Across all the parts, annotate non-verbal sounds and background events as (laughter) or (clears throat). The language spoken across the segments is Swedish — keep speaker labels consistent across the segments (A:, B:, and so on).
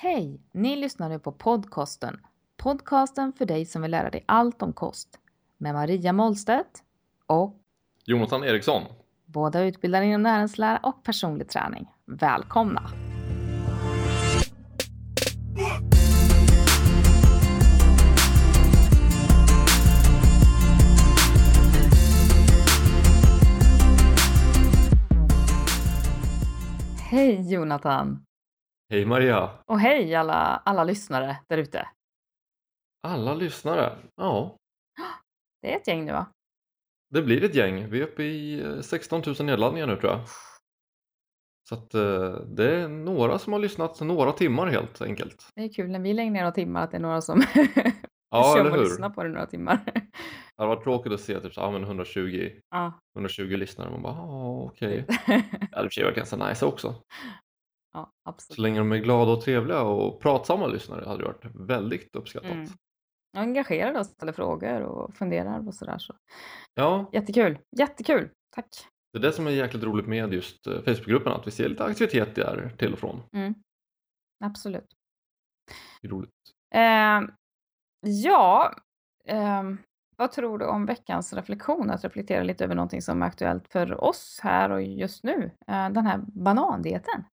A: Hej! Ni lyssnar nu på podcasten. Podcasten för dig som vill lära dig allt om kost. Med Maria Målstedt och
B: Jonathan Eriksson.
A: båda utbildade inom näringslära och personlig träning. Välkomna! Hej Jonathan!
B: Hej Maria!
A: Och hej alla, alla lyssnare där ute.
B: Alla lyssnare. Ja, (gasps)
A: Det är ett gäng nu va?
B: det blir ett gäng. Vi är uppe i eh, 16 000 nedladdningar nu tror jag. Så att eh, det är några som har lyssnat några timmar helt enkelt.
A: Det är kul när vi lägger ner några timmar att det är några som (laughs)
B: Ja,
A: kör och lyssnar på det några timmar.
B: Det hade varit tråkigt att se typ så, ja, men 120,
A: ja.
B: 120 lyssnare. Man bara, ja okej. (laughs) Det och för sig varit ganska nice också.
A: Ja,
B: Så
A: absolut.
B: länge de är glada och trevliga och pratsamma lyssnare hade det varit väldigt uppskattat.
A: Mm. Engagerade och ställer frågor och funderar och sådär. Så.
B: Ja,
A: Jättekul, jättekul. Tack.
B: det är det som är jäkligt roligt med just eh, Facebookgruppen, att vi ser lite aktivitet där till och från.
A: Mm. Absolut.
B: Det är roligt.
A: Eh, ja, ehm, vad tror du om veckans reflektion? Att reflektera lite över någonting som är aktuellt för oss här och just nu. Eh, den här banandieten.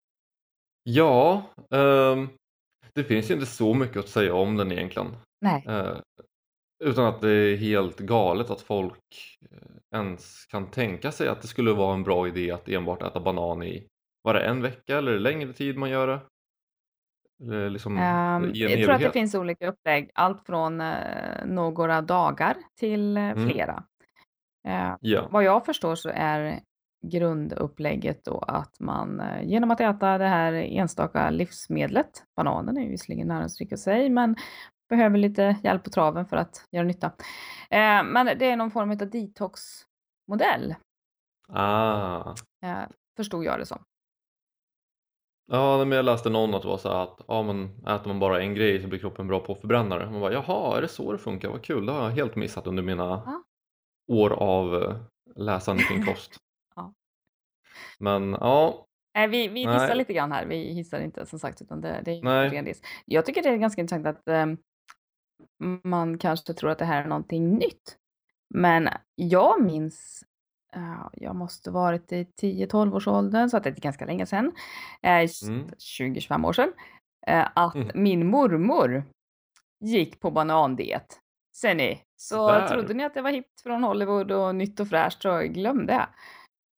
B: Ja, ehm, det finns ju inte så mycket att säga om den egentligen.
A: Nej.
B: Eh, utan att det är helt galet att folk eh, ens kan tänka sig att det skulle vara en bra idé att enbart äta banan i, var det en vecka eller längre tid man gör det? Liksom en
A: jag tror att det finns olika upplägg, allt från eh, några dagar till eh,
B: Mm.
A: flera. Eh,
B: Ja,
A: vad jag förstår så är grundupplägget då att man eh, genom att äta det här enstaka livsmedlet, bananen är ju visserligen näringsrik i sig, men behöver lite hjälp på traven för att göra nytta. Eh, men det är någon form av detoxmodell,
B: ah.
A: eh, förstod jag det som.
B: Ja, men jag läste någon att det var så att ja, men äter man bara en grej så blir kroppen bra på att förbränna det. Man bara, jaha, är det så det funkar? Vad kul, det har jag helt missat under mina
A: Ja.
B: år av eh, läsande kring kost. Men ja,
A: Nej, vi, vi
B: Nej.
A: gissar lite grann här. Vi hissar inte som sagt, utan det, det är ren diss. Jag tycker det är ganska intressant att ehm, man kanske tror att det här är någonting nytt. Men jag minns, ja, jag måste varit i 10-12 års åldern, så att det är ganska länge sedan, eh,
B: Mm.
A: 20-25 år sedan, eh, att
B: Mm.
A: min mormor gick på banandiet. Ser ni? Så
B: Där.
A: trodde ni att det var hippt från Hollywood och nytt och fräscht, så glöm det.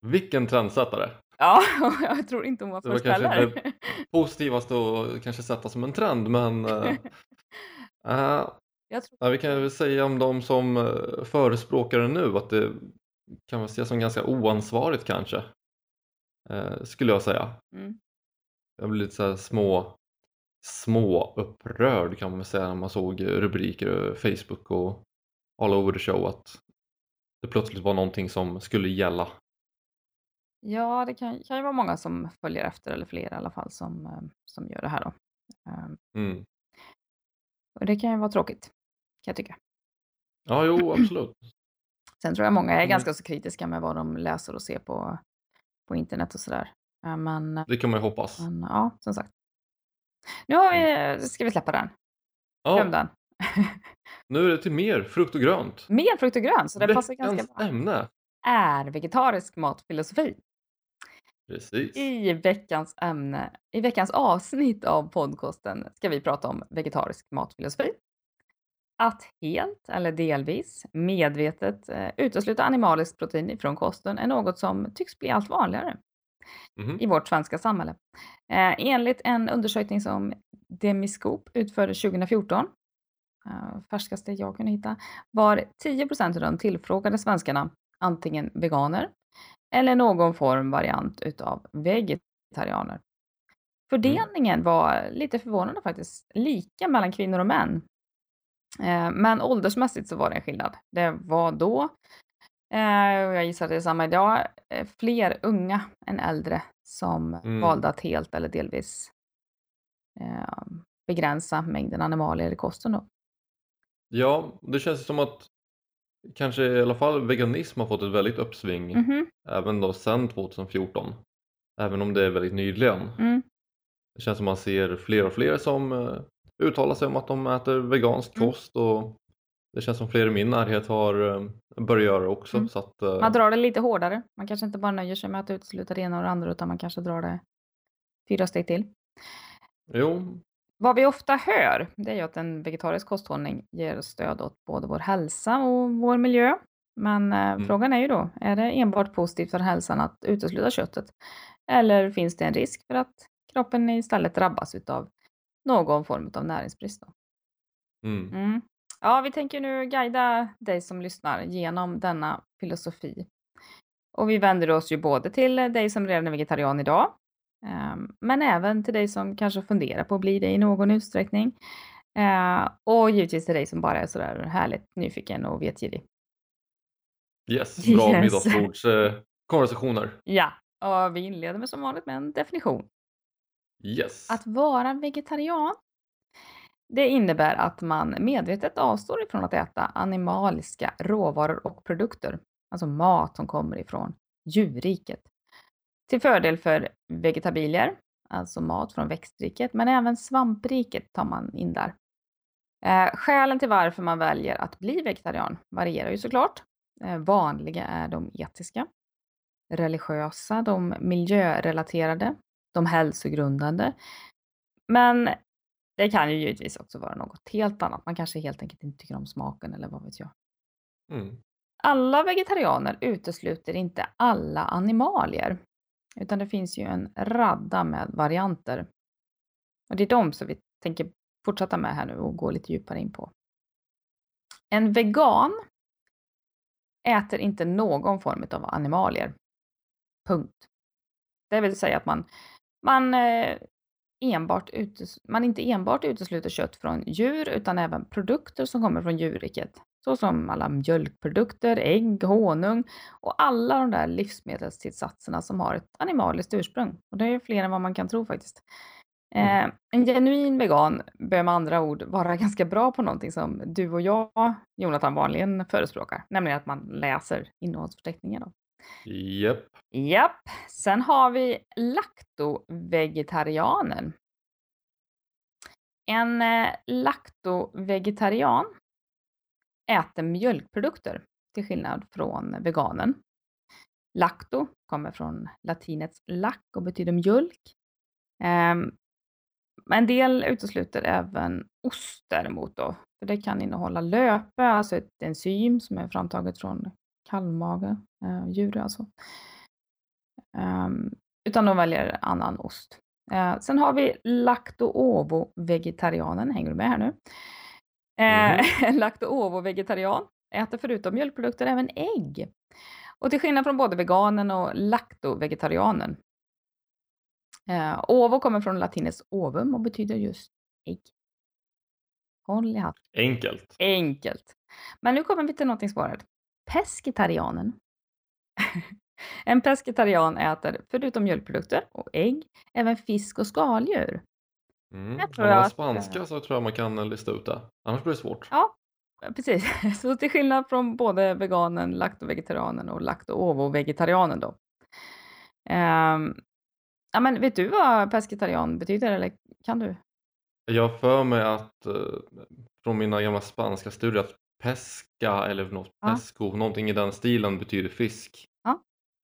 B: Vilken trendsättare!
A: Ja, (laughs) jag tror inte hon var
B: Det var
A: först
B: kanske
A: heller.
B: inte Positivast att kanske sätta som en trend, men (laughs)
A: Jag tror,
B: vi kan väl säga om de som eh, förespråkar det nu att det kan väl ses som ganska oansvarigt kanske. Eh, skulle jag säga.
A: mm,
B: Jag blev lite så här små, små upprörd kan man säga när man såg rubriker över Facebook och all over the show att det plötsligt var någonting som skulle gälla.
A: Ja, det kan, kan ju vara många som följer efter, eller fler i alla fall, som, eh, som gör det här då. Ehm,
B: Mm.
A: Och det kan ju vara tråkigt, kan jag tycka.
B: Ja, jo, absolut. (clears throat)
A: Sen tror jag många är
B: Mm.
A: ganska så kritiska med vad de läser och ser på, på internet och sådär. Eh, Men,
B: Det kan man ju hoppas.
A: men ja, som sagt. Nu har vi, ska vi släppa den. Glöm
B: Mm. Ja,
A: den. (laughs)
B: nu är det till mer frukt och grönt.
A: Mer frukt och grönt, så det passar ganska
B: Veckans
A: bra.
B: ämne.
A: Är vegetarisk matfilosofi.
B: Precis.
A: I veckans ämne, i veckans avsnitt av podcasten ska vi prata om vegetarisk matfilosofi. Att helt eller delvis medvetet eh, utesluta animaliskt protein från kosten är något som tycks bli allt vanligare
B: Mhm.
A: i vårt svenska samhälle. Eh, enligt en undersökning som Demiscope utförde 2014, eh, färskaste jag kunde hitta, var 10 procent av de tillfrågade svenskarna antingen veganer eller någon form variant utav vegetarianer. Fördelningen var lite förvånande faktiskt, lika mellan kvinnor och män. Eh, men åldersmässigt så var det en skillnad. Det var då, eh, och jag gissar att det är samma idag, eh, fler unga än äldre som
B: Mm.
A: valde att helt eller delvis begränsa mängden animalier i kosten. Då.
B: Ja, det känns som att kanske i alla fall veganism har fått ett väldigt uppsving
A: Mhm,
B: även då sedan 2014. Även om det är väldigt nyligen.
A: mm.
B: Det känns som man ser fler och fler som eh, uttalar sig om att de äter vegansk
A: Mm.
B: kost och det känns som fler i min närhet har eh, börjat göra också.
A: Mm.
B: Så att, eh,
A: Man drar det lite hårdare. Man kanske inte bara nöjer sig med att utesluta det ena och det andra utan man kanske drar det fyra steg till.
B: Jo,
A: Vad vi ofta hör, det är ju att en vegetarisk kosthållning ger stöd åt både vår hälsa och vår miljö. Men eh,
B: Mm.
A: frågan är ju då, är det enbart positivt för hälsan att utesluta köttet? Eller finns det en risk för att kroppen istället drabbas av någon form av näringsbrist?
B: Mm.
A: Mm. Ja, vi tänker nu guida dig som lyssnar genom denna filosofi. Och vi vänder oss ju både till dig som redan är vegetarian idag, men även till dig som kanske funderar på att bli det i någon utsträckning. Eh, och givetvis till dig som bara är sådär härligt nyfiken och vetgirig.
B: yes, (laughs) bra
A: Yes.
B: middagsbordskonversationer. Eh, konversationer.
A: Ja, och vi inleder med som vanligt med en definition.
B: yes.
A: Att vara vegetarian, det innebär att man medvetet avstår ifrån att äta animaliska råvaror och produkter, alltså mat som kommer ifrån djurriket, till fördel för vegetabilier, alltså mat från växtriket, men även svampriket tar man in där. Eh, skälen till varför man väljer att bli vegetarian varierar ju såklart. Eh, vanliga är de etiska, religiösa, de miljörelaterade, de hälsogrundande. Men det kan ju givetvis också vara något helt annat. Man kanske helt enkelt inte tycker om smaken eller vad vet jag.
B: Mm.
A: Alla vegetarianer utesluter inte alla animalier. Utan det finns ju en radda med varianter. Och det är de som vi tänker fortsätta med här nu och gå lite djupare in på. En vegan äter inte någon form av animalier. Punkt. Det vill säga att man, man, eh, enbart utes, man inte enbart utesluter kött från djur utan även produkter som kommer från djurriket. Såsom alla mjölkprodukter, ägg, honung och alla de där livsmedelstillsatserna som har ett animaliskt ursprung. Och det är fler än vad man kan tro faktiskt. Eh, en genuin vegan bör med andra ord vara (laughs) ganska bra på någonting som du och jag, Jonathan, vanligen förespråkar. Nämligen att man läser innehållsförteckningen. Då.
B: Japp.
A: Japp. Sen har vi laktovegetarianen. En eh, laktovegetarian äter mjölkprodukter till skillnad från veganen. Lacto kommer från latinets lack och betyder mjölk. Ehm, en del utesluter även ost däremot då, för det kan innehålla löpe, alltså ett enzym som är framtaget från kalvmage, eh, djur alltså. Ehm, utan de väljer annan ost. Eh, sen har vi lacto-ovo-vegetarianen, hänger du med här nu? (laughs) Uh,
B: Mhm.
A: Lacto-ovo-vegetarian äter förutom mjölkprodukter även ägg. Och till skillnad från både veganen och lacto-vegetarianen. Uh, ovo kommer från latinets ovum och betyder just ägg. Håll i hatten.
B: Enkelt.
A: Enkelt. Men nu kommer vi till någonting svårare. Pesketarianen. (laughs) En pesketarian äter, förutom mjölkprodukter och ägg, även fisk och skaldjur.
B: Mm.
A: Jag
B: Om
A: tror
B: man har
A: att,
B: spanska så tror jag man kan lista ut det. Annars blir det svårt.
A: Ja, precis. (laughs) Så till skillnad från både veganen, laktovegetarianen och lakto-ovo-vegetarianen då. Ehm, ja, men vet du vad pesketarian betyder eller kan du?
B: Jag för mig att eh, från mina gamla spanska studier att pesca eller något
A: Ja.
B: pesco, någonting i den stilen betyder fisk.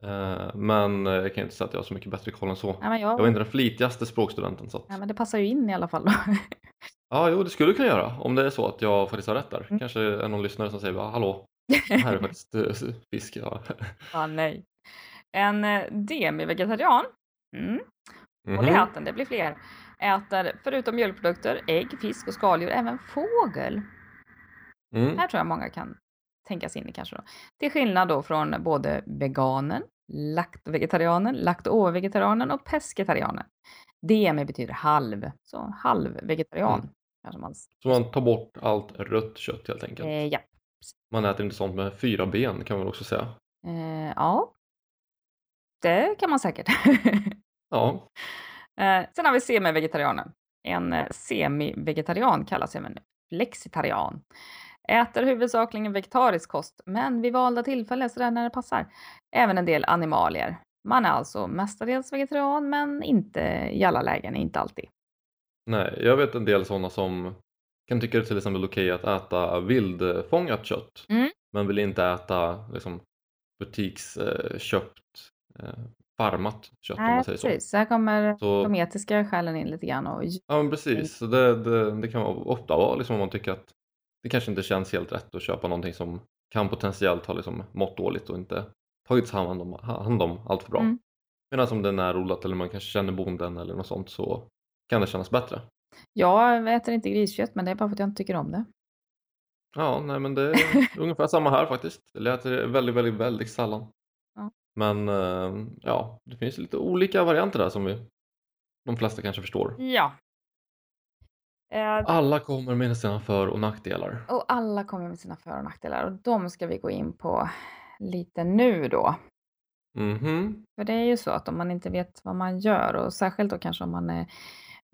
B: Eh, Men jag kan inte säga att jag har så mycket bättre koll än så.
A: Nej, men
B: Jag var
A: jag,
B: inte den flitigaste språkstudenten. Så att...
A: ja, men det passar ju in i alla fall. (laughs)
B: Ja, jo, det skulle du kunna göra om det är så att jag faktiskt har rätt där.
A: Mm.
B: Kanske är någon lyssnare som säger "Va, hallå, det här är (laughs) faktiskt eh, fisk. Ja.
A: ah, nej. En eh, demi-vegetarian. Mm. Håll i
B: Mhm.
A: hatten, det blir fler. Äter förutom mjölkprodukter, ägg, fisk och skaldjur även fågel.
B: Mm.
A: här tror jag många kan tänka sig in i kanske då. Till skillnad då från både veganen, laktovegetarianen, lakto-vegetarianen och pesketarianen. DME betyder halv, så halvvegetarian.
B: Mm.
A: Kanske man,
B: Så man tar bort allt rött kött helt enkelt.
A: eh, ja.
B: Man äter inte sånt med fyra ben kan man också säga.
A: Eh, ja. Det kan man säkert. (laughs)
B: Ja,
A: Eh, sen har vi semi-vegetarianen. En eh, semi-vegetarian kallas även flexitarian. Äter huvudsakligen vegetarisk kost, men vid valda tillfällen, sådär när det passar, även en del animalier. Man är alltså mestadels vegetarian, men inte i alla lägen, inte alltid.
B: Nej, jag vet en del sådana som kan tycka det till exempel okej att äta vildfångat kött
A: Mm.
B: men vill inte äta liksom, butiksköpt eh, farmat kött om
A: Nej,
B: man säger så.
A: precis. Så här kommer
B: Så-
A: de etiska skälen in lite grann. Och...
B: Ja men precis, det, det, det kan ofta vara liksom om man tycker att det kanske inte känns helt rätt att köpa någonting som kan potentiellt ha liksom mått dåligt och inte tagits hand om, hand om allt för bra.
A: Mm.
B: Medan om det är närodlat eller man kanske känner bonden eller något sånt så kan det kännas bättre.
A: Jag äter inte griskött, men det är bara för att jag inte tycker om det.
B: Ja, nej men det är (laughs) ungefär samma här faktiskt. Jag äter det väldigt, väldigt, väldigt sällan.
A: Ja.
B: Men eh, ja, det finns lite olika varianter där som vi, de flesta kanske förstår.
A: Ja. Eh,
B: Alla kommer med sina för och nackdelar.
A: och alla kommer med sina för och nackdelar och de ska vi gå in på lite nu då.
B: Mhm,
A: För det är ju så att om man inte vet vad man gör och särskilt då kanske om man är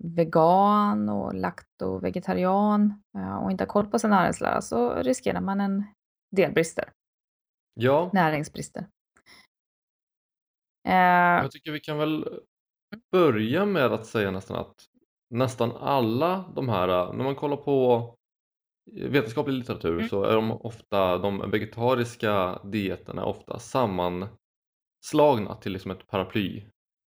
A: vegan och lakto-vegetarian eh, och inte har koll på sin näringslära så riskerar man en del brister,
B: ja.
A: näringsbrister. Eh,
B: Jag tycker vi kan väl börja med att säga nästan att nästan alla de här, när man kollar på vetenskaplig litteratur
A: Mm.
B: så är de ofta, de vegetariska dieterna ofta sammanslagna till liksom ett paraply.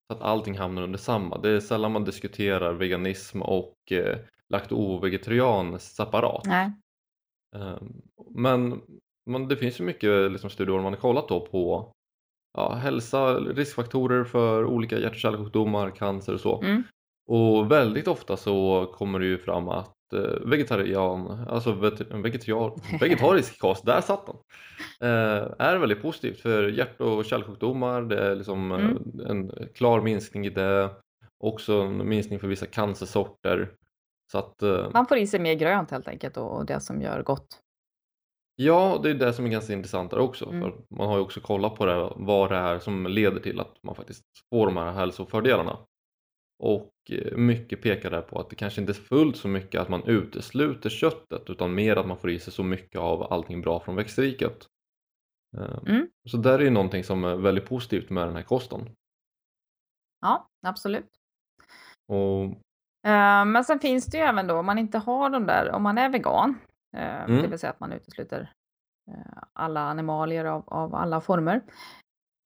B: Så att allting hamnar under samma. Det är sällan man diskuterar veganism och eh, lakto-vegetarian separat.
A: nej.
B: Ehm, Men, men det finns ju mycket liksom, studier man har kollat då på ja, hälsa, riskfaktorer för olika hjärt och kärlsjukdomar, cancer och så.
A: Mm.
B: Och väldigt ofta så kommer det ju fram att eh, vegetarian, alltså vegetarian, (laughs) vegetarisk kost, där satt den, eh, är väldigt positivt för hjärt och kärlsjukdomar. Det är liksom eh,
A: Mm.
B: en klar minskning i det. Också en minskning för vissa cancersorter. Så att
A: Man får i sig mer grönt helt enkelt och och det som gör gott.
B: Ja, det är det som är ganska intressant där också.
A: Mm.
B: För man har ju också kollat på det, vad det är som leder till att man faktiskt får de här hälsofördelarna. Och eh, mycket pekar där på att det kanske inte är fullt så mycket att man utesluter köttet utan mer att man får i sig så mycket av allting bra från växtriket. Eh,
A: Mm.
B: Så där är ju någonting som är väldigt positivt med den här kosten.
A: Ja, absolut.
B: Och
A: Eh, Men sen finns det ju även då om man inte har de där, om man är vegan, eh,
B: Mm.
A: det vill säga att man utesluter eh, alla animalier av, av alla former,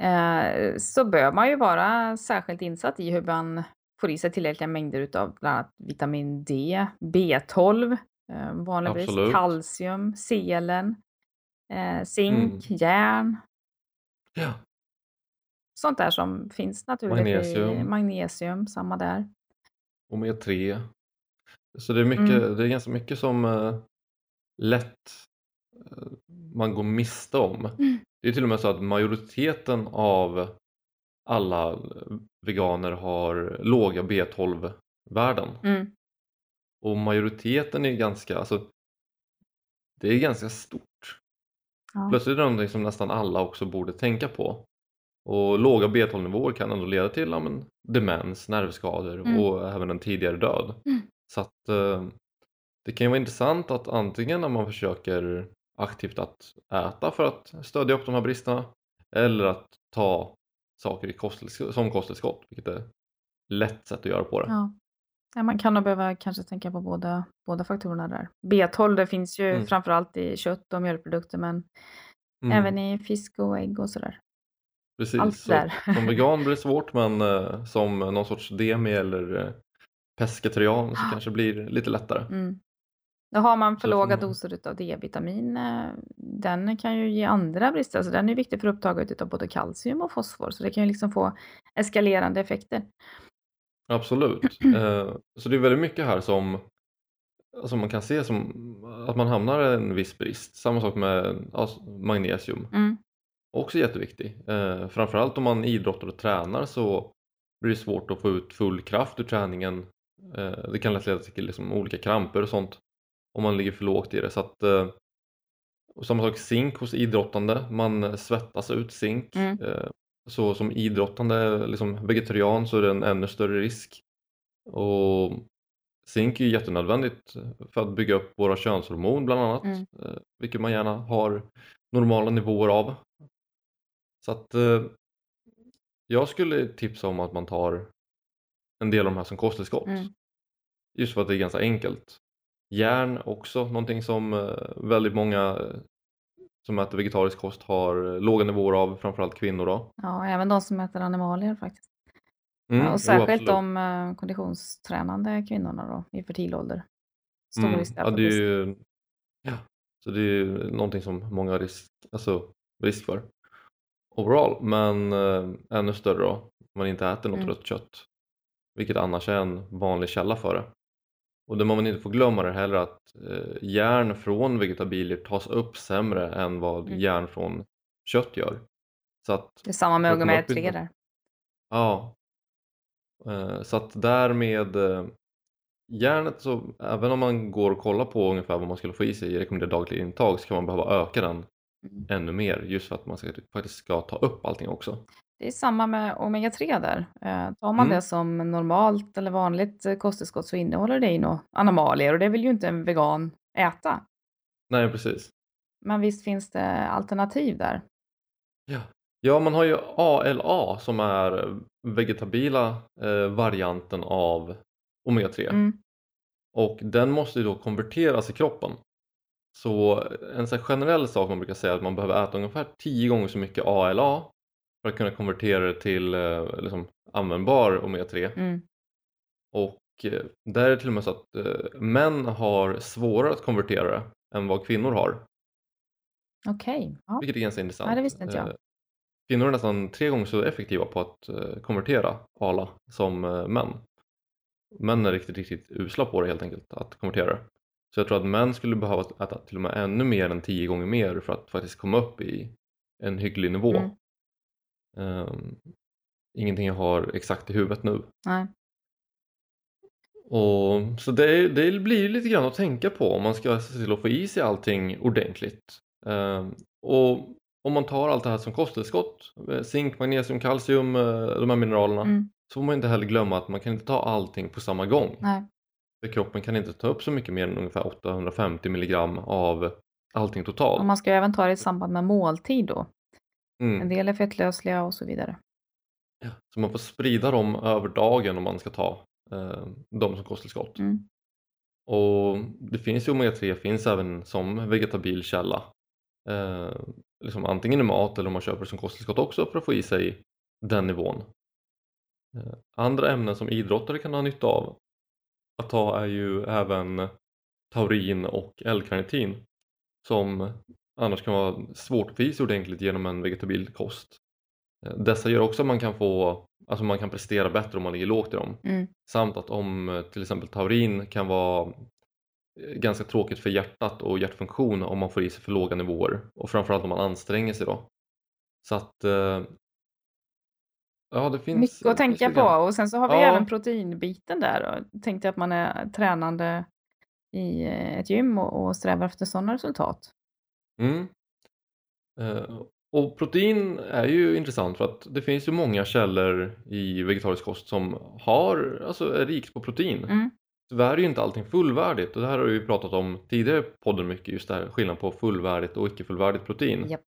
A: eh, så bör man ju vara särskilt insatt i hur man får i sig tillräckliga mängder utav bland annat vitamin D, B12, eh, vanligtvis
B: Absolut.
A: kalcium, selen, eh, zink,
B: Mm.
A: järn,
B: ja,
A: sånt där som finns naturligt i
B: Magnesium.
A: magnesium, samma där.
B: omega-3. Så det är, mycket,
A: Mm.
B: det är ganska mycket som eh, lätt eh, man går miste om.
A: Mm.
B: Det är till och med så att majoriteten av alla eh, veganer har låga B12-värden.
A: Mm.
B: Och majoriteten är ganska, alltså det är ganska stort.
A: Ja.
B: Plötsligt är det någonting som nästan alla också borde tänka på. Och låga B12-nivåer kan ändå leda till ja, men, demens, nervskador
A: Mm.
B: och även en tidigare död.
A: Mm.
B: Så att eh, det kan ju vara intressant att antingen när man försöker aktivt att äta för att stödja upp de här bristerna eller att ta saker i kosttillsk- som kosttillskott, vilket är lätt sätt att göra på det.
A: Ja. Ja, man kan nog behöva kanske tänka på båda, båda faktorerna där. B12 det finns ju
B: Mm.
A: framförallt i kött och mjölkprodukter men
B: Mm,
A: även i fisk och ägg och sådär.
B: precis.
A: allt
B: Så
A: där.
B: Som (laughs) vegan blir det svårt men eh, som någon sorts demi eller eh, pescetarian så kanske det blir lite lättare.
A: Mm. Då har man för låga doser utav D-vitamin. eh, Den kan ju ge andra brister. Så den är viktig för upptaget utav både kalcium och fosfor. Så det kan ju liksom få eskalerande effekter.
B: Absolut. (clears throat) Eh, så det är väldigt mycket här som alltså man kan se som att man hamnar i en viss brist. Samma sak med alltså, magnesium.
A: Mm.
B: Också jätteviktig. Eh, framförallt om man idrottar och tränar så blir det svårt att få ut full kraft ur träningen. Det kan lätt leda till liksom, olika kramper och sånt om man ligger för lågt i det. Så att, eh, och samma sak zink hos idrottande, man svettas ut zink.
A: Mm.
B: Eh, så som idrottande liksom vegetarian så är det en ännu större risk. Och zink är ju jättenödvändigt för att bygga upp våra könshormon bland annat,
A: Mm.
B: eh, vilket man gärna har normala nivåer av. Så att eh, Jag skulle tipsa om att man tar en del av de här som kosttillskott.
A: Mm.
B: Just för att det är ganska enkelt. Järn också, någonting som eh, väldigt många eh, som äter vegetarisk kost har eh, låga nivåer av, framförallt kvinnor då.
A: Ja, även de som äter animalier faktiskt.
B: Mm,
A: och särskilt de konditionstränande kvinnorna då, i fertil ålder. Stor
B: Mm,
A: risk
B: ja, det är ju, ja, så det är ju någonting som många har risk, alltså, risk för overall, men eh, ännu större då om man inte äter något
A: Mm.
B: rött kött, vilket annars är en vanlig källa för det. Och det man inte får glömma är heller att eh, järn från vegetabilier tas upp sämre än vad
A: Mm.
B: järn från kött gör. Så att,
A: Det är samma med omega
B: upp i
A: 3
B: den-
A: där.
B: ja, eh, så att därmed eh, järnet så även om man går och kollar på ungefär vad man skulle få i sig i rekommenderat dagligt intag så kan man behöva öka den
A: Mm.
B: ännu mer just för att man ska, faktiskt ska ta upp allting också.
A: Det är samma med omega 3 där. Eh, tar man
B: Mm.
A: det som normalt eller vanligt eh, kosttillskott så innehåller det ju nog animalier och det vill ju inte en vegan äta.
B: Nej precis.
A: Men visst finns det alternativ där.
B: Ja. ja, man har ju ALA som är vegetabila eh, varianten av omega 3
A: Mm.
B: och den måste ju då konverteras i kroppen. Så en här generell sak man brukar säga är att man behöver äta ungefär 10 gånger så mycket ALA för att kunna konvertera det till eh, liksom, användbar omega 3
A: Mm.
B: och eh, där är det till och med så att eh, män har svårare att konvertera det än vad kvinnor har,
A: Okej. Ja.
B: vilket är ganska intressant.
A: Nej, det visste inte jag.
B: Eh, Kvinnor är nästan tre gånger så effektiva på att konvertera ALA som män. Män är riktigt, riktigt usla på det helt enkelt, att konvertera det. Så jag tror att män skulle behöva äta till och med ännu mer än tio gånger mer för att faktiskt komma upp i en hygglig nivå.
A: Mm.
B: Ehm, ingenting jag har exakt i huvudet nu.
A: Nej.
B: Och, så det, det blir lite grann att tänka på om man ska se till att få i sig allting ordentligt. Ehm, och om man tar allt det här som kosttillskott, eh, zink, magnesium, kalcium, eh, de här mineralerna,
A: Mm.
B: så får man inte heller glömma att man kan inte ta allting på samma gång.
A: Nej.
B: För kroppen kan inte ta upp så mycket mer än ungefär 850 milligram av allting totalt.
A: Och man ska även ta det i samband med måltid då.
B: Mm.
A: En del är fettlösliga och så vidare.
B: Ja, Så man får sprida dem över dagen om man ska ta eh, dem som kosttillskott.
A: Mm.
B: Och det finns ju omega-3 finns även som vegetabil källa. Eh, liksom antingen i mat eller om man köper som kosttillskott också för att få i sig den nivån. Eh, andra ämnen som idrottare kan ha nytta av att ta är ju även taurin och L-karnitin som annars kan vara svårt att få i sig ordentligt genom en vegetabil kost. Eh, Dessa gör också att man kan få, alltså man kan prestera bättre om man ligger lågt i dem.
A: Mm.
B: Samt att om eh, till exempel taurin kan vara eh, ganska tråkigt för hjärtat och hjärtfunktion om man får i sig för låga nivåer och framförallt om man anstränger sig då. Så att ja det finns
A: Mycket att tänka på och sen så har vi
B: Ja.
A: även proteinbiten där. Och tänkte att man är tränande i ett gym och, och strävar efter sådana resultat.
B: Mm. Eh, och protein är ju intressant för att det finns ju många källor i vegetarisk kost som har, alltså är rikt på protein.
A: Mm.
B: Tyvärr är ju inte allting fullvärdigt och det här har vi pratat om tidigare i podden mycket just det här skillnaden på fullvärdigt och icke fullvärdigt protein.
A: Japp.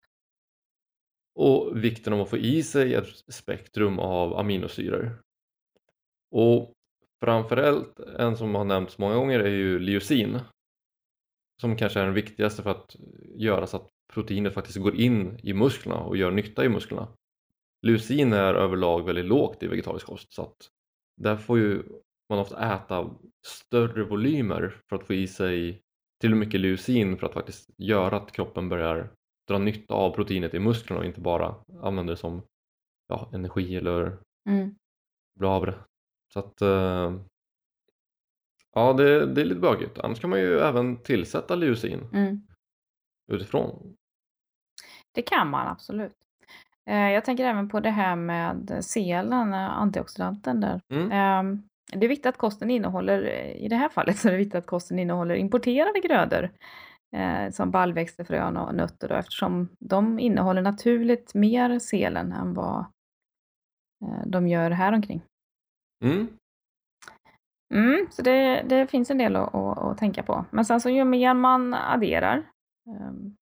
B: Och vikten av att få i sig ett spektrum av aminosyror. Och framförallt en som har nämnts många gånger är ju leucin. Som kanske är den viktigaste för att göra så att proteinet faktiskt går in i musklerna och gör nytta i musklerna. Leucin är överlag väldigt lågt i vegetarisk kost så att där får ju man ofta äta större volymer för att få i sig till mycket leucin för att faktiskt göra att kroppen börjar dra nytta av proteinet i musklerna och inte bara använda det som ja, energi eller
A: Mm.
B: av det. Så att eh, ja, det, det är lite bökigt. Annars kan man ju även tillsätta leucin
A: Mm.
B: utifrån.
A: Det kan man absolut. Eh, Jag tänker även på det här med selen, eh, antioxidanten där.
B: Mm.
A: Ehm, Det är viktigt att kosten innehåller, eh, i det här fallet så är det viktigt att kosten innehåller importerade grödor. Som baljväxter, frön och nötter då, eftersom de innehåller naturligt mer selen än vad de gör här omkring.
B: Mm.
A: Mm, så det, det finns en del att, att, att tänka på. Men sen så ju mer man adderar. ehm,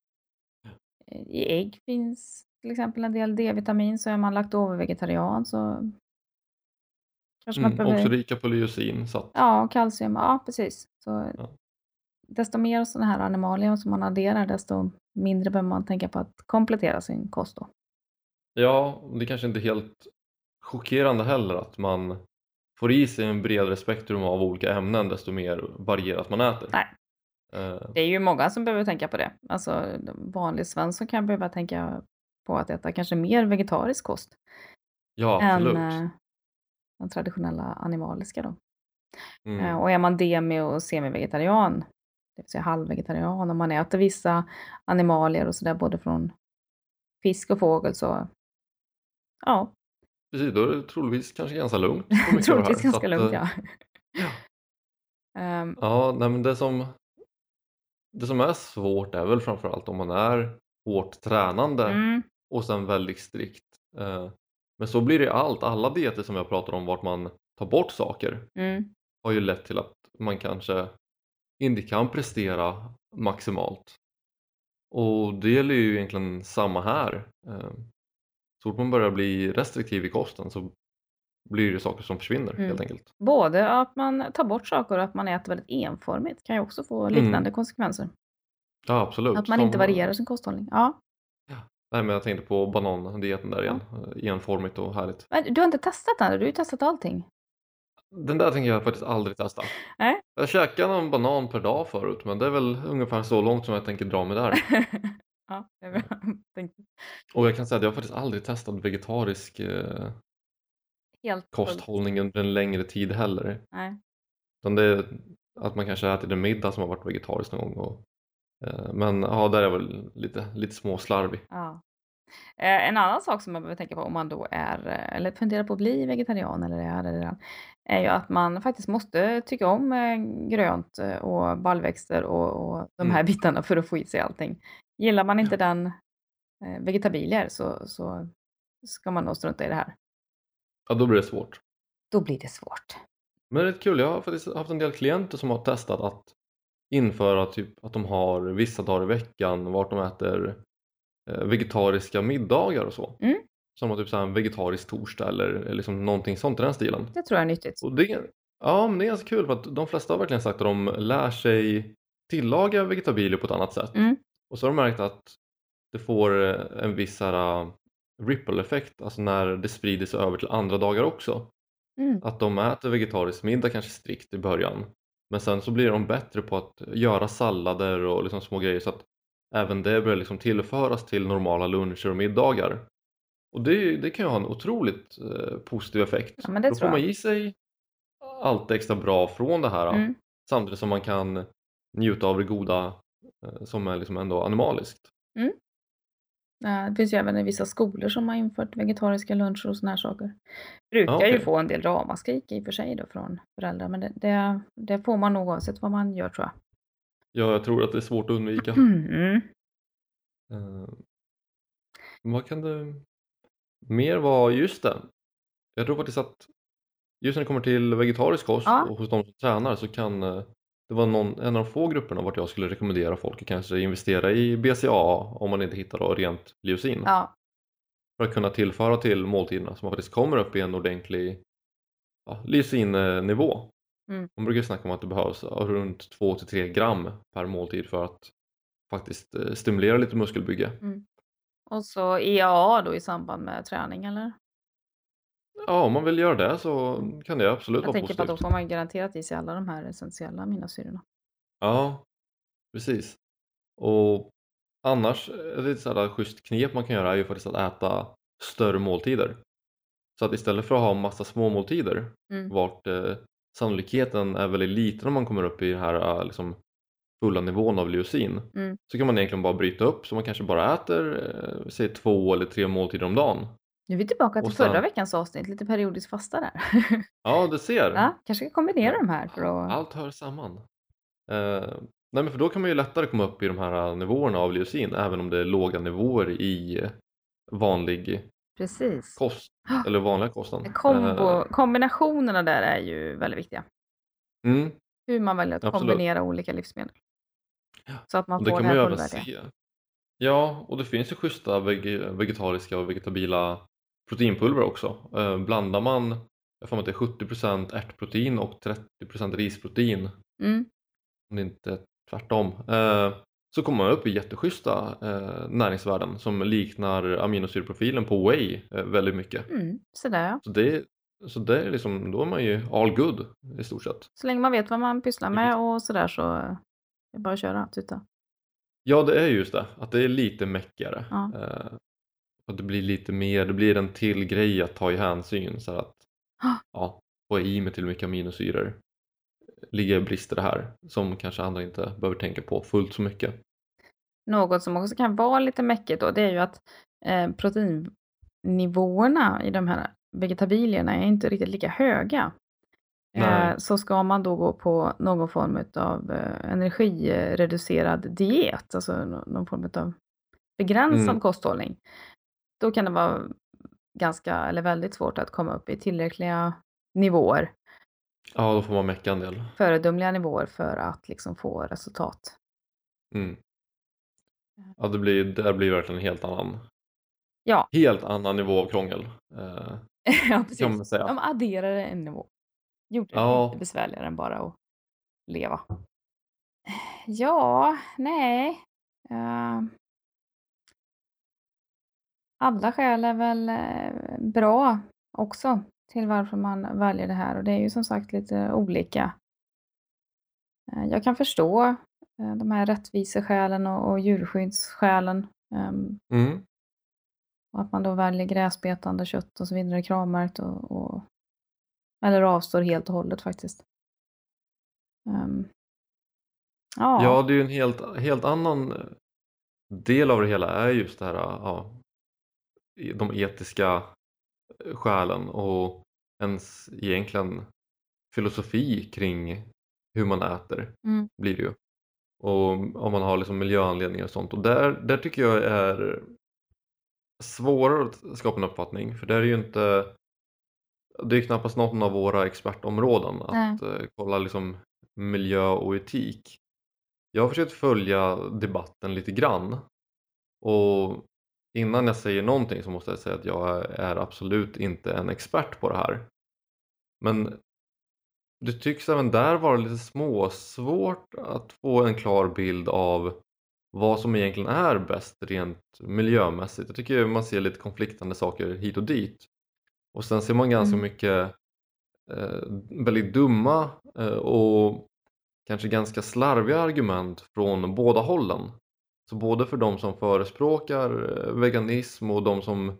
A: I ägg finns till exempel en del D-vitamin så är man laktovegetarian så kanske man
B: Mm,
A: behöver
B: också rika på leucin så att
A: Ja, och kalcium. Ja, precis. Så
B: Ja.
A: desto mer sådana här animalier som man adderar, desto mindre behöver man tänka på att komplettera sin kost då.
B: Ja, det kanske inte är helt chockerande heller att man får i sig en bredare spektrum av olika ämnen desto mer varierat man äter.
A: Nej.
B: Eh,
A: Det är ju många som behöver tänka på det. Alltså vanlig svensson kan behöva tänka på att äta kanske mer vegetarisk kost
B: ja,
A: än
B: absolut.
A: eh, den traditionella animaliska då. Eh,
B: Mm.
A: Och är man demi och semi-vegetarian, det vill säga halvvegetarian, om man äter vissa animalier och sådär både från fisk och fågel så ja,
B: Precis, då är det troligtvis kanske ganska lugnt. (laughs)
A: troligtvis ganska
B: att,
A: lugnt
B: eh,
A: ja.
B: ja. (laughs)
A: Ehm,
B: Ja, nej, men det som, det som är svårt är väl framförallt om man är hårt tränande
A: mm,
B: och sen väldigt strikt. Eh, Men så blir det allt. Alla dieter som jag pratar om vart man tar bort saker
A: mm,
B: har ju lett till att man kanske inte kan prestera maximalt. Och det gäller ju egentligen samma här. Så fort man börjar bli restriktiv i kosten så blir det saker som försvinner
A: Mm.
B: helt enkelt.
A: både att man tar bort saker och att man äter väldigt enformigt kan ju också få liknande konsekvenser.
B: Ja, absolut.
A: Att man
B: Som-
A: inte varierar sin kosthållning. Ja.
B: Nej, men jag tänkte på banandieten där igen. Eh, Enformigt och härligt.
A: Men du har inte testat den? Du har ju testat allting.
B: Den där tänker jag faktiskt aldrig testa.
A: Nej.
B: Jag käkade någon banan per dag förut men det är väl ungefär så långt som jag tänker dra mig där. (laughs)
A: ja, det är bra. (laughs) Tänkte
B: Och jag kan säga att jag har faktiskt aldrig testat vegetarisk eh,
A: Helt
B: kosthållning under en längre tid heller.
A: Nej.
B: Utan det är att man kanske ätit en middag som har varit vegetarisk någon gång. Och, eh, men ja, där är jag väl lite, lite småslarvig.
A: Ja. Eh, en annan sak som man behöver tänka på om man då är, eh, eller funderar på att bli vegetarian eller är det redan, är ju att man faktiskt måste tycka om eh, grönt eh, och baljväxter och, och de här
B: Mm.
A: bitarna för att få i sig allting. Gillar man inte den eh, vegetabilier så, så ska man nog strunta i det här.
B: Ja, då blir det svårt.
A: Då blir det svårt.
B: Men det är kul, jag har faktiskt haft en del klienter som har testat att införa typ att de har vissa dagar i veckan vart de äter eh, vegetariska middagar och så.
A: Mm.
B: Som har typ så här en vegetarisk torsdag eller eller liksom någonting sånt i den stilen.
A: Det tror jag är nyttigt.
B: Och det, ja, men det är ganska kul för att de flesta har verkligen sagt att de lär sig tillaga vegetabilier på ett annat sätt.
A: Mm.
B: Och så har de märkt att det får eh, en viss här, uh, ripple-effekt, alltså när det sprider sig över till andra dagar också.
A: Mm.
B: Att de äter vegetarisk middag kanske strikt i början. Men sen så blir de bättre på att göra sallader och liksom små grejer så att även det börjar liksom tillföras till normala luncher och middagar. Och det, det kan ju ha en otroligt eh, positiv effekt.
A: Ja,
B: Då får man i sig allt extra bra från det här
A: Mm.
B: samtidigt som man kan njuta av det goda som är liksom ändå animaliskt.
A: Eh, Det finns ju även i vissa skolor som har infört vegetariska luncher och såna här saker. Brukar
B: Ja,
A: ju få en del ramaskrik i och för sig då från föräldrar, men det, det, det får man nog oavsett vad man gör tror jag.
B: Ja, jag tror att det är svårt att undvika. (clears throat)
A: Mm.
B: Eh, vad kan det mer vara? Just det. Jag tror faktiskt att just när det kommer till vegetarisk kost
A: Ja.
B: och hos de som tränar så kan eh, det vara någon, en av de få grupperna vart jag skulle rekommendera folk att kanske investera i BCAA om man inte hittar då rent leucin.
A: Ja,
B: För att kunna tillföra till måltiderna så man faktiskt kommer upp i en ordentlig ja, leucinnivå.
A: Mm.
B: Man brukar snacka om att det behövs runt 2-3 gram per måltid för att faktiskt eh, stimulera lite muskelbygge.
A: och så EAA då i samband med träning eller?
B: Ja, om man vill göra det så kan det absolut
A: Jag
B: vara
A: tänker på att då
B: positivt.
A: får man garanterat i sig alla de här essentiella aminosyrorna.
B: Ja, precis. Och annars, ett lite sådär schysst knep man kan göra är ju faktiskt att äta större måltider. Så att istället för att ha massa små måltider
A: Mm.
B: vart eh, sannolikheten är väldigt liten om man kommer upp i den här eh, liksom, fulla nivån av leucin
A: Mm.
B: så kan man egentligen bara bryta upp så man kanske bara äter eh, säg två eller tre måltider om dagen.
A: Nu är vi tillbaka till
B: sen-
A: förra veckans avsnitt, lite periodiskt fasta där. (laughs)
B: Ja, det ser.
A: ja, kanske ska kombinera de här för att...
B: Allt hör samman. Eh, nej men för då kan man ju lättare komma upp i de här eh, nivåerna av leucin även om det är låga nivåer i vanlig
A: Precis.
B: kost (gasps) eller vanliga kosten.
A: Kombo,
B: Eh,
A: kombinationerna där är ju väldigt viktiga.
B: mm,
A: Hur man väljer att
B: Absolut.
A: kombinera olika livsmedel.
B: Ja,
A: Så att man
B: och det
A: får
B: kan
A: det här
B: även
A: fullvärdiga.
B: se. Ja, och det finns ju schyssta vege vegetariska och vegetabila proteinpulver också. Eh, blandar man, jag får att det är 70% ärtprotein och 30% risprotein,
A: Mm.
B: om det inte är tvärtom, eh, så kommer man upp i jätteschyssta eh, näringsvärden som liknar aminosyreprofilen på whey eh, väldigt mycket.
A: Mm. Sådär.
B: Så det, så det är liksom, då är man ju all good i stort sett.
A: Så länge man vet vad man pysslar med och sådär så är det bara att köra, tuta.
B: Ja, det är just det, att det är lite meckigare.
A: Ja.
B: Och det blir lite mer, det blir en till grej att ta i hänsyn så att ja, få i mig till mycket aminosyrer ligger brister här som kanske andra inte behöver tänka på fullt så mycket.
A: Något som också kan vara lite mäckigt då, det är ju att eh, proteinnivåerna i de här vegetabilierna är inte riktigt lika höga. Eh, så ska man då gå på någon form av eh, energireducerad diet, alltså nå- någon form av begränsad
B: Mm.
A: kosthållning, då kan det vara ganska eller väldigt svårt att komma upp i tillräckliga nivåer,
B: Ja, då får man mecka en del.
A: föredömliga nivåer för att liksom få resultat.
B: Mm. Ja, det blir, det blir verkligen en helt annan,
A: Ja,
B: helt annan nivå av krångel. Eh, (laughs)
A: ja precis.
B: kan man säga.
A: De adderade en nivå. Gjorde det
B: Ja.
A: lite besvärligare än bara att leva. Ja, nej. Eh, alla skäl är väl eh, bra också till varför man väljer det här och det är ju som sagt lite olika. Eh, jag kan förstå eh, de här rättviseskälen och, och djurskyddsskälen. ehm,
B: Mm.
A: och att man då väljer gräsbetande kött och så vidare, kravmärkt och, och eller avstår helt och hållet faktiskt. Ehm, ja,
B: Ja, det är ju en helt, helt annan del av det hela är just det här, ja, de etiska eh, skälen och ens egentligen filosofi kring hur man äter
A: Mm.
B: blir det ju. Och om man har liksom miljöanledningar och sånt. Och där, där tycker jag är svårare att skapa en uppfattning för där är ju inte det är ju knappast någon av våra expertområden att eh, kolla liksom miljö och etik. Jag har försökt följa debatten lite grann och innan jag säger någonting så måste jag säga att jag är absolut inte en expert på det här. Men det tycks även där vara lite småsvårt att få en klar bild av vad som egentligen är bäst rent miljömässigt. Jag tycker man ser lite konfliktande saker hit och dit. Och sen ser man ganska
A: Mm.
B: mycket eh, väldigt dumma eh, och kanske ganska slarviga argument från båda hållen. Så både för de som förespråkar eh, veganism och de som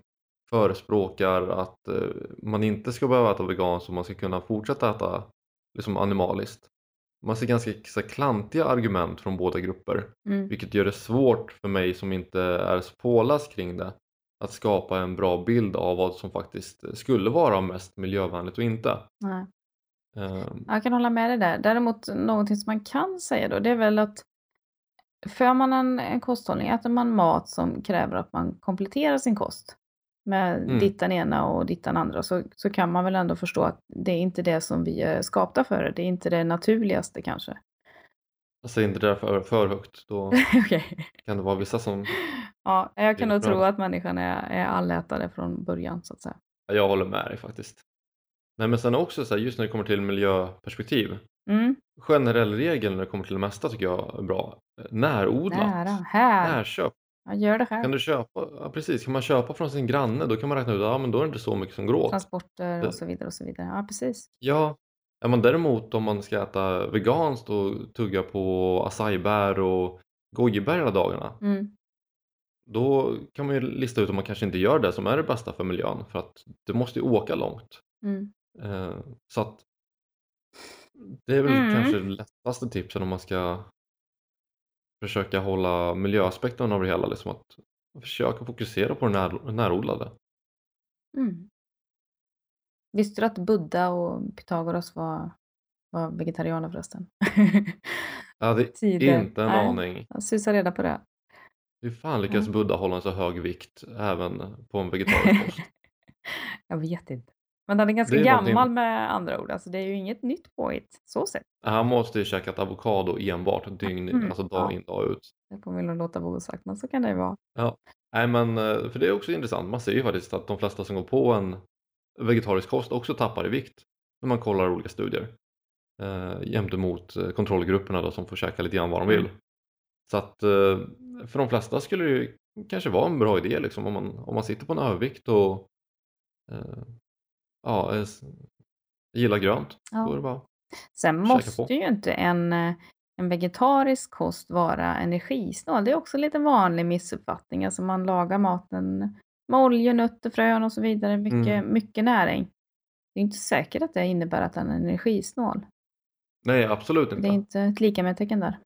B: förespråkar att eh, man inte ska behöva äta veganskt och man ska kunna fortsätta äta liksom animaliskt. Man ser ganska så klantiga argument från båda grupper
A: Mm.
B: vilket gör det svårt för mig som inte är så påläst kring det att skapa en bra bild av vad som faktiskt skulle vara mest miljövänligt och inte.
A: Nej.
B: Ehm,
A: Jag kan hålla med dig där. Däremot någonting som man kan säga då, det är väl att för man en, en kosthållning, äter man mat som kräver att man kompletterar sin kost med
B: Mm.
A: dittan ena och dittan andra så, så kan man väl ändå förstå att det är inte det som vi är skapta för. Det är inte det naturligaste kanske.
B: Jag säger inte det där för, för högt, då (laughs)
A: Okej.
B: kan det vara vissa som...
A: Ja, jag kan nog tro att människan är, är allätare från början så att säga.
B: Ja, Jag håller med dig faktiskt. Nej, men sen också så här, just när det kommer till miljöperspektiv.
A: Mm.
B: Generell regel när det kommer till det mesta tycker jag är bra. Närodlat.
A: Nära, här.
B: Närköp.
A: Jag gör det själv.
B: Kan du köpa, ja, precis, kan man köpa från sin granne då kan man räkna ut att ja, men då är det inte så mycket som går åt.
A: Transporter
B: Det-
A: och så vidare och så vidare. Ja, precis.
B: Ja, är man däremot om man ska äta veganskt och tugga på acai-bär och gojibär hela dagarna
A: Mm.
B: då kan man ju lista ut om man kanske inte gör det som är det bästa för miljön för att det måste ju åka långt.
A: Mm.
B: Eh, så att det är väl
A: Mm.
B: kanske det lättaste tipsen om man ska försöka hålla miljöaspekten av det hela, liksom att försöka fokusera på det när, närodlade.
A: Mm. Visste du att Buddha och Pythagoras var, var vegetarianer förresten? (laughs)
B: Jag hade
A: Tider.
B: inte en
A: Nej.
B: aning.
A: Jag susar reda på det.
B: Hur fan lyckas. Buddha hålla en så hög vikt även på en (laughs) vegetarisk kost?
A: jag vet inte. Men den är ganska
B: är
A: gammal
B: någonting
A: med andra ord, alltså det är ju inget nytt påhitt så sett.
B: Han måste ju käkat avokado enbart dygn
A: Mm,
B: alltså
A: ja.
B: dag in dag ut.
A: Det får nog låta vara osagt, men så kan det ju vara.
B: Ja. Nej men, eh, för det är också intressant. Man ser ju faktiskt att de flesta som går på en vegetarisk kost också tappar i vikt när man kollar olika studier. Eh, jämte mot eh, kontrollgrupperna då som får käka lite grann vad de vill.
A: Mm.
B: Så att eh, för de flesta skulle det ju kanske vara en bra idé liksom om man, om man sitter på en övervikt och eh, ja, s- gillar grönt. Då är
A: Ja.
B: det bara
A: Sen måste ju inte en, eh, en vegetarisk kost vara energisnål. Det är också lite vanlig missuppfattning. Alltså man lagar maten med oljor, nötter, frön och så vidare. Mycket,
B: Mm.
A: mycket näring. Det är inte säkert att det innebär att den är energisnål.
B: Nej, absolut
A: Det är
B: inte.
A: inte ett lika med tecken där.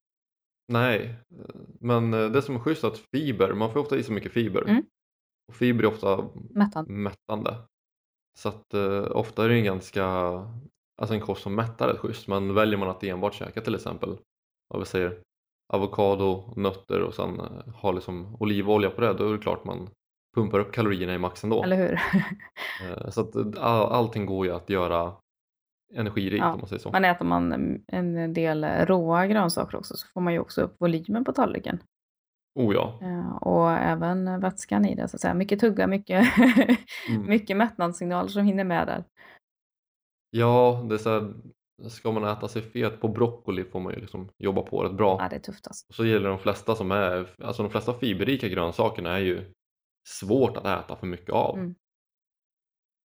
B: Nej, eh, men eh, det som är schysst är att fiber, man får ofta i sig mycket fiber.
A: Mm.
B: Och fiber är ofta
A: Mättad.
B: mättande. Så att eh, ofta är det en ganska, alltså en kost som mättar rätt schysst. Men väljer man att enbart käka till exempel, vad vi säger, avokado, nötter och sen eh, ha liksom olivolja på det, då är det klart man pumpar upp kalorierna i max ändå.
A: Eller hur? (laughs)
B: Eh, Så att eh, all, allting går ju att göra energirikt
A: Ja,
B: om man säger så.
A: Men äter man en del råa grönsaker också så får man ju också upp volymen på tallriken.
B: Oh ja.
A: Eh, Och även vätskan i det. Så att säga. Mycket tugga, mycket, (laughs)
B: Mm.
A: mycket mättnadssignaler som hinner med där.
B: Ja, det är så här, ska man äta sig fet på broccoli får man ju liksom jobba på rätt bra.
A: Ja, det är tufft alltså.
B: Och så gäller de flesta som är, alltså de flesta fiberrika grönsakerna är ju svårt att äta för mycket av.
A: Mm.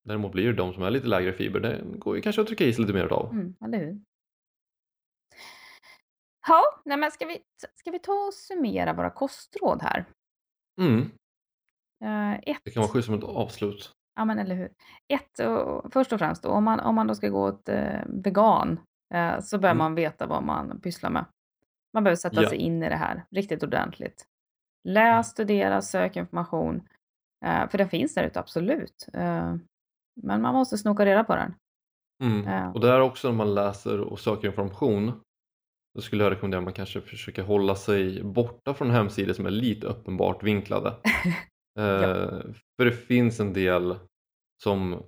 B: Däremot blir det de som är lite lägre fiber, det går ju kanske att trycka i sig lite mer av.
A: Mm, eller hur? Ja, nej men ska vi, ska vi ta och summera våra kostråd här?
B: Mm,
A: Eh, ett,
B: det kan vara schysst som ett avslut.
A: ja men eller hur. Ett, och, först och främst då, om man, om man då ska gå åt eh, vegan eh, så bör
B: Mm.
A: man veta vad man pysslar med. Man behöver sätta
B: Ja.
A: sig in i det här riktigt ordentligt. Läs, studera, sök information. Eh, för den finns där ute, absolut. Eh, men man måste snoka reda på den.
B: Mm.
A: Ja.
B: Och där också när man läser och söker information då skulle jag rekommendera att man kanske försöker hålla sig borta från hemsidor som är lite uppenbart vinklade. (laughs) Eh, För det finns en del som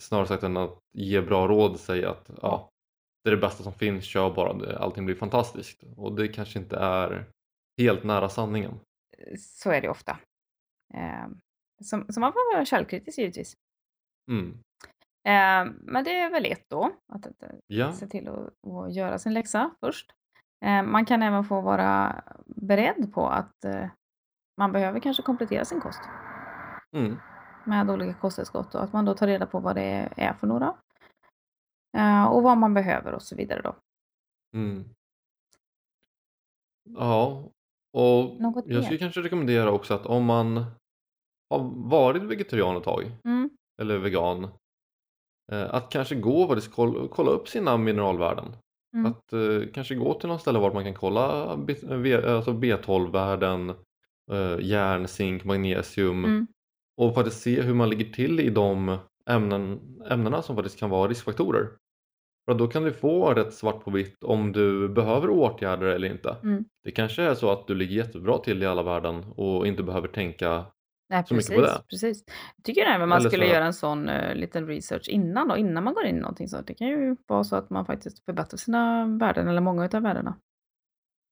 B: snarare sagt än att ge bra råd säger att ja, det är det bästa som finns, kör bara, det, allting blir fantastiskt. Och det kanske inte är helt nära sanningen.
A: Så är det ofta. Eh, så, så man får vara källkritisk givetvis.
B: Mm.
A: Eh, men det är väl ett då, att, att
B: Ja,
A: se till att, att göra sin läxa först. Eh, man kan även få vara beredd på att eh, man behöver kanske komplettera sin kost
B: mm.
A: med olika kosttillskott och att man då tar reda på vad det är för några. Och vad man behöver och så vidare då.
B: Mm. Ja, och
A: Något
B: jag skulle
A: mer?
B: kanske rekommendera också att om man har varit vegetarian ett tag
A: Mm,
B: eller vegan att kanske gå och kolla, kolla upp sina mineralvärden.
A: mm,
B: Att eh, kanske gå till något ställe var man kan kolla B, V- alltså B12-värden, eh, järn, zink, magnesium
A: mm,
B: och faktiskt se hur man ligger till i de ämnen, ämnena som faktiskt kan vara riskfaktorer. För då kan du få rätt svart på vitt om du behöver åtgärder eller inte.
A: mm.
B: Det kanske är så att du ligger jättebra till i alla värden och inte behöver tänka
A: Nej,
B: så mycket
A: precis,
B: på det.
A: precis. Jag tycker även man
B: Eller
A: skulle
B: så-
A: göra en sån uh, liten research innan då, innan man går in i någonting så. Det kan ju vara så att man faktiskt förbättrar sina värden eller många utav värdena.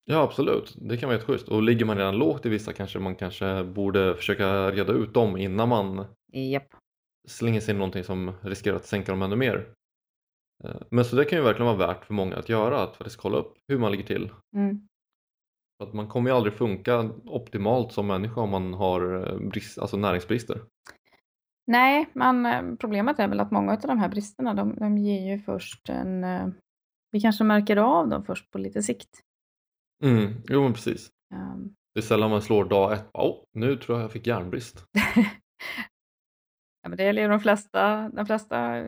B: Ja absolut, det kan vara jätteschysst. Och ligger man redan lågt i vissa kanske man kanske borde försöka reda ut dem innan man
A: Japp.
B: slänger sig in någonting som riskerar att sänka dem ännu mer. Eh, Men så det kan ju verkligen vara värt för många att göra, att faktiskt kolla upp hur man ligger till.
A: Mm.
B: Att man kommer ju aldrig funka optimalt som människa om man har eh, brist, alltså näringsbrister.
A: Nej, men eh, problemet är väl att många av de här bristerna, de, de ger ju först en... eh, Vi kanske märker av dem först på lite sikt.
B: Mm, jo men precis.
A: Ehm,
B: Det är sällan man slår dag ett, oh, nu tror jag jag fick järnbrist. (laughs)
A: ja, men det gäller ju de flesta, de flesta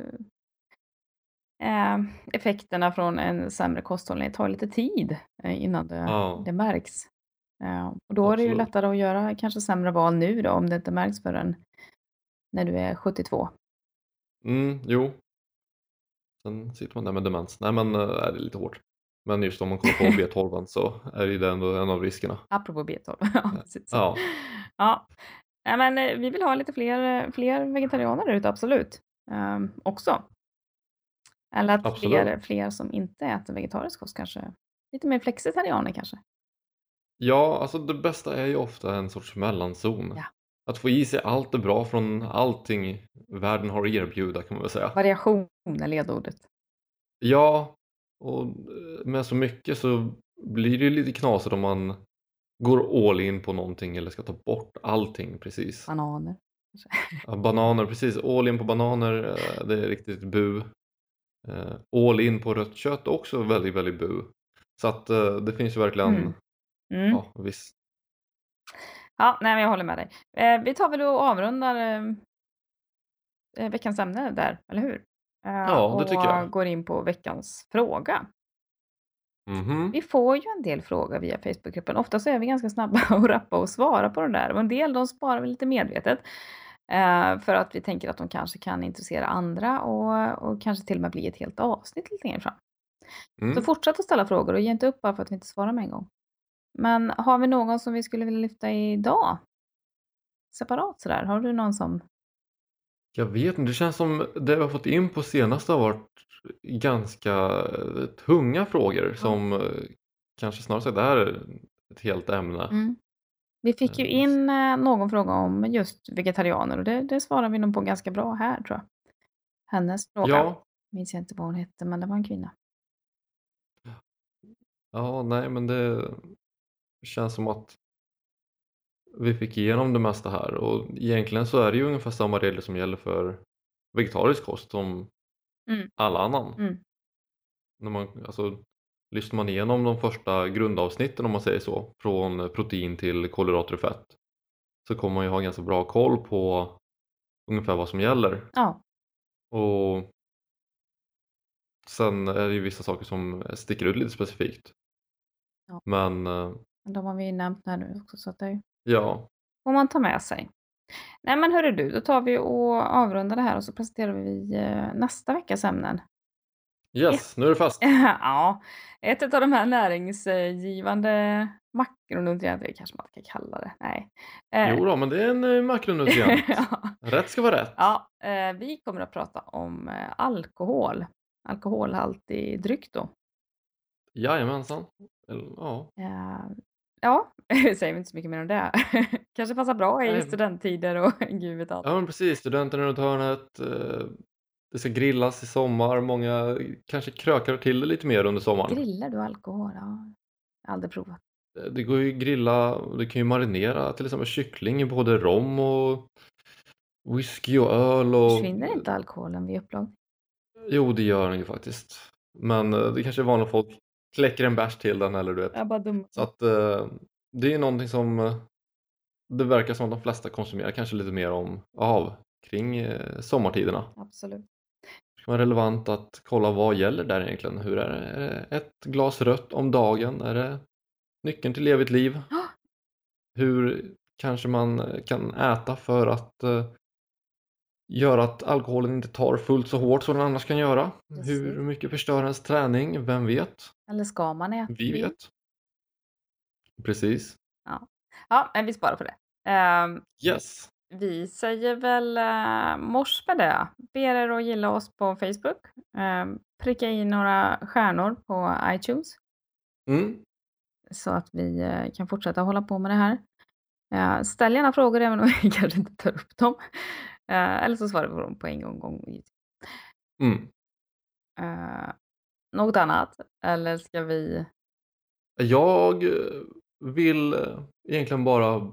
A: eh, effekterna från en sämre kosthållning. Tar lite tid eh, innan det,
B: Ja.
A: det märks. Eh, och då är det ju
B: Absolut.
A: lättare att göra kanske sämre val nu då, om det inte märks förrän när du är 72.
B: Mm, jo. Sen sitter man där med demens. Nej men äh, det är lite hårt. Men just om man kollar på (laughs) B12 så är ju det ändå en av riskerna.
A: Apropå B12. (laughs) ja.
B: Ja.
A: ja. Nej, men vi vill ha lite fler, fler vegetarianer ute, absolut. ehm, också. Eller att fler,
B: Absolut.
A: fler som inte äter vegetarisk kost kanske, lite mer flexitarianer kanske.
B: Ja, alltså det bästa är ju ofta en sorts mellanzon.
A: Ja.
B: Att få i sig allt det bra från allting världen har att erbjuda kan man väl säga.
A: Variation är ledordet.
B: Ja, och med så mycket så blir det ju lite knasigt om man går all in på någonting eller ska ta bort allting precis.
A: Bananer.
B: Ja, bananer, precis. All in på bananer, eh, det är riktigt bu. Eh, All in på rött kött också väldigt, väldigt bu. Så att eh, det finns ju verkligen,
A: Mm. Mm.
B: ja visst.
A: Ja, nej, men jag håller med dig. Eh, vi tar väl och avrundar veckans ämne där, eller hur?
B: Ja, det tycker jag.
A: Och går in på veckans fråga.
B: Mhm.
A: Vi får ju en del frågor via Facebookgruppen. Ofta så är vi ganska snabba (laughs) och rappa och svara på de där. Och en del de sparar vi lite medvetet. Eh, för att vi tänker att de kanske kan intressera andra och, och kanske till och med bli ett helt avsnitt lite längre fram. Så
B: Mm.
A: fortsätt att ställa frågor och ge inte upp bara för att vi inte svarar med en gång. Men har vi någon som vi skulle vilja lyfta idag? Separat sådär. Har du någon som...
B: Jag vet inte, det känns som det vi har fått in på senaste har varit ganska eh, tunga frågor som eh, kanske snarare så det här är ett helt ämne.
A: Mm. Vi fick ju
B: Eh,
A: in eh, någon fråga om just vegetarianer och det, det svarar vi nog på ganska bra här tror jag. Hennes fråga.
B: Ja,
A: Minns jag inte vad hon hette men det var en kvinna.
B: ja, nej men det känns som att vi fick igenom det mesta här och egentligen så är det ju ungefär samma regler som gäller för vegetarisk kost som
A: Mm.
B: all annan.
A: Mm.
B: När man, alltså, lyssnar man igenom de första grundavsnitten om man säger så, från protein till kolhydrater och fett så kommer man ju ha ganska bra koll på ungefär vad som gäller.
A: Ja,
B: Och sen är det ju vissa saker som sticker ut lite specifikt.
A: Ja.
B: Men eh,
A: de har vi ju nämnt här nu också så att det
B: ja,
A: får man ta med sig. Nej men hörru du, då tar vi och avrundar det här och så presenterar vi eh, nästa veckas ämnen.
B: Yes, nu är det fast. (laughs)
A: ja, ett av de här näringsgivande makronutrienter, kanske man ska kalla det. Nej. Eh,
B: Jo då, men det är en eh, makronutrient. (laughs)
A: ja.
B: Rätt ska vara rätt.
A: Ja, eh, vi kommer att prata om alkohol. Alkoholhaltig dryck då.
B: Jajamensan. Eller, Ja,
A: ja, (laughs) säger vi inte så mycket mer om det. Kanske passar bra i
B: Nej.
A: studenttider och gud vet allt.
B: ja men precis, studenterna runt hörnet. Eh, Det ska grillas i sommar. Många kanske krökar till det lite mer under sommaren.
A: Grillar du alkohol? Ja, aldrig provat.
B: Det går ju att grilla, du kan ju marinera till exempel kyckling i både rom och whisky och öl och...
A: Försvinner inte alkoholen vid upplag?
B: Jo, det gör den ju faktiskt. Men eh, det kanske är vanligt folk kläcker en bärs till den eller du vet.
A: Jag bara dum.
B: Så att eh, det är ju någonting som eh, det verkar som de flesta konsumerar kanske lite mer om av kring eh, sommartiderna.
A: Absolut.
B: Vara relevant att kolla vad gäller där egentligen. Hur är det? Är det ett glas rött om dagen? Är det nyckeln till evigt liv? Hur kanske man kan äta för att eh, göra att alkoholen inte tar fullt så hårt som den annars kan göra?
A: Precis.
B: Hur mycket förstör ens träning? Vem vet?
A: Eller ska man äta?
B: Vi vet. Precis.
A: Ja, men vi sparar på det. Ehm,
B: Yes.
A: Vi säger väl uh, mors med det. Ber er att gilla oss på Facebook. Ehm, pricka in några stjärnor på iTunes.
B: Mm.
A: så att vi eh, kan fortsätta hålla på med det här. Eh, ställ gärna frågor även om vi (laughs) kanske inte tar upp dem. Eh, eller så svarar vi på dem på en gång. gång.
B: Mm.
A: Eh, något annat? Eller ska vi...
B: Jag eh, vill eh, egentligen bara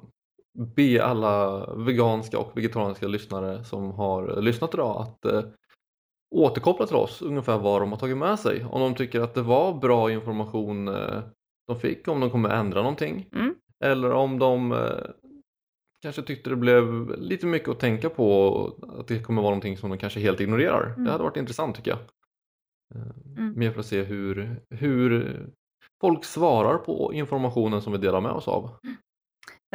B: be alla veganska och vegetariska lyssnare som har lyssnat idag att eh, återkoppla till oss ungefär vad de har tagit med sig. Om de tycker att det var bra information eh, de fick, om de kommer ändra någonting.
A: Mm.
B: Eller om de eh, kanske tyckte det blev lite mycket att tänka på att det kommer vara någonting som de kanske helt ignorerar.
A: Mm.
B: Det hade varit intressant tycker jag. Eh,
A: Mm.
B: Mer för att se hur, hur folk svarar på informationen som vi delar med oss av.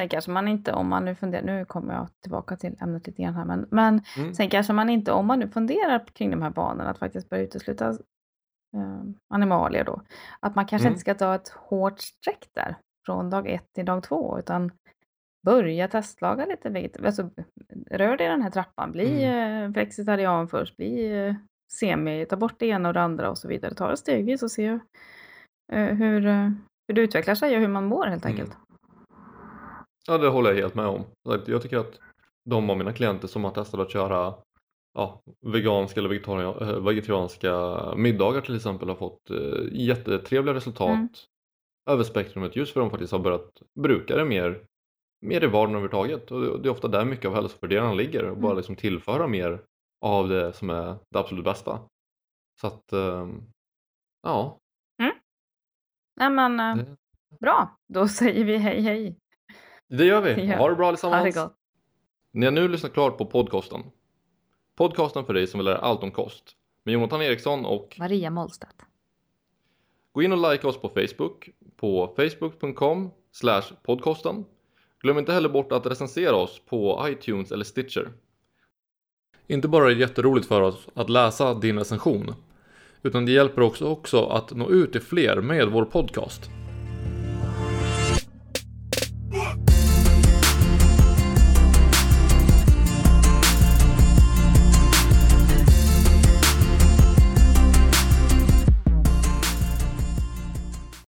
A: Sen kanske man inte, om man nu funderar, nu kommer jag tillbaka till ämnet lite grann här, men, men
B: Mm.
A: sen kanske man inte, om man nu funderar kring de här banorna, att faktiskt börja utesluta eh, animalier då, att man kanske
B: Mm.
A: inte ska ta ett hårt streck där från dag ett till dag två, utan börja testlaga lite veget alltså rör dig i den här trappan. Bli
B: Mm.
A: eh, flexitarian först, bli eh, semi, ta bort det ena och det andra och så vidare. Ta det stegvis och se eh, hur, eh, hur det utvecklar sig och hur man mår helt
B: Mm. Ja, det håller jag helt med om. Jag tycker att de av mina klienter som har testat att köra ja, veganska eller eh, vegetarianska middagar till exempel har fått eh, jättetrevliga resultat
A: Mm.
B: över spektrumet just för att de faktiskt har börjat bruka det mer, mer i vardagen överhuvudtaget. Och det- är ofta där mycket av hälsofördelarna ligger och bara
A: Mm.
B: liksom tillföra mer av det som är det absolut bästa. Så att, ehm, ja.
A: Nej men eh,
B: Det,
A: bra, då säger vi hej hej.
B: Det gör vi.
A: Ja. (laughs)
B: Ha det bra
A: Ha
B: allesammans.
A: det gott.
B: Ni har nu lyssnat klart på podcasten. Podcasten för dig som vill lära allt om kost. Med Jonathan Eriksson och
A: Maria Mollstedt.
B: gå in och like oss på Facebook på facebook.com podcasten. Glöm inte heller bort att recensera oss på iTunes eller Stitcher. Inte bara är det jätteroligt för oss att läsa din recension, utan det hjälper också, också att nå ut till fler med vår podcast.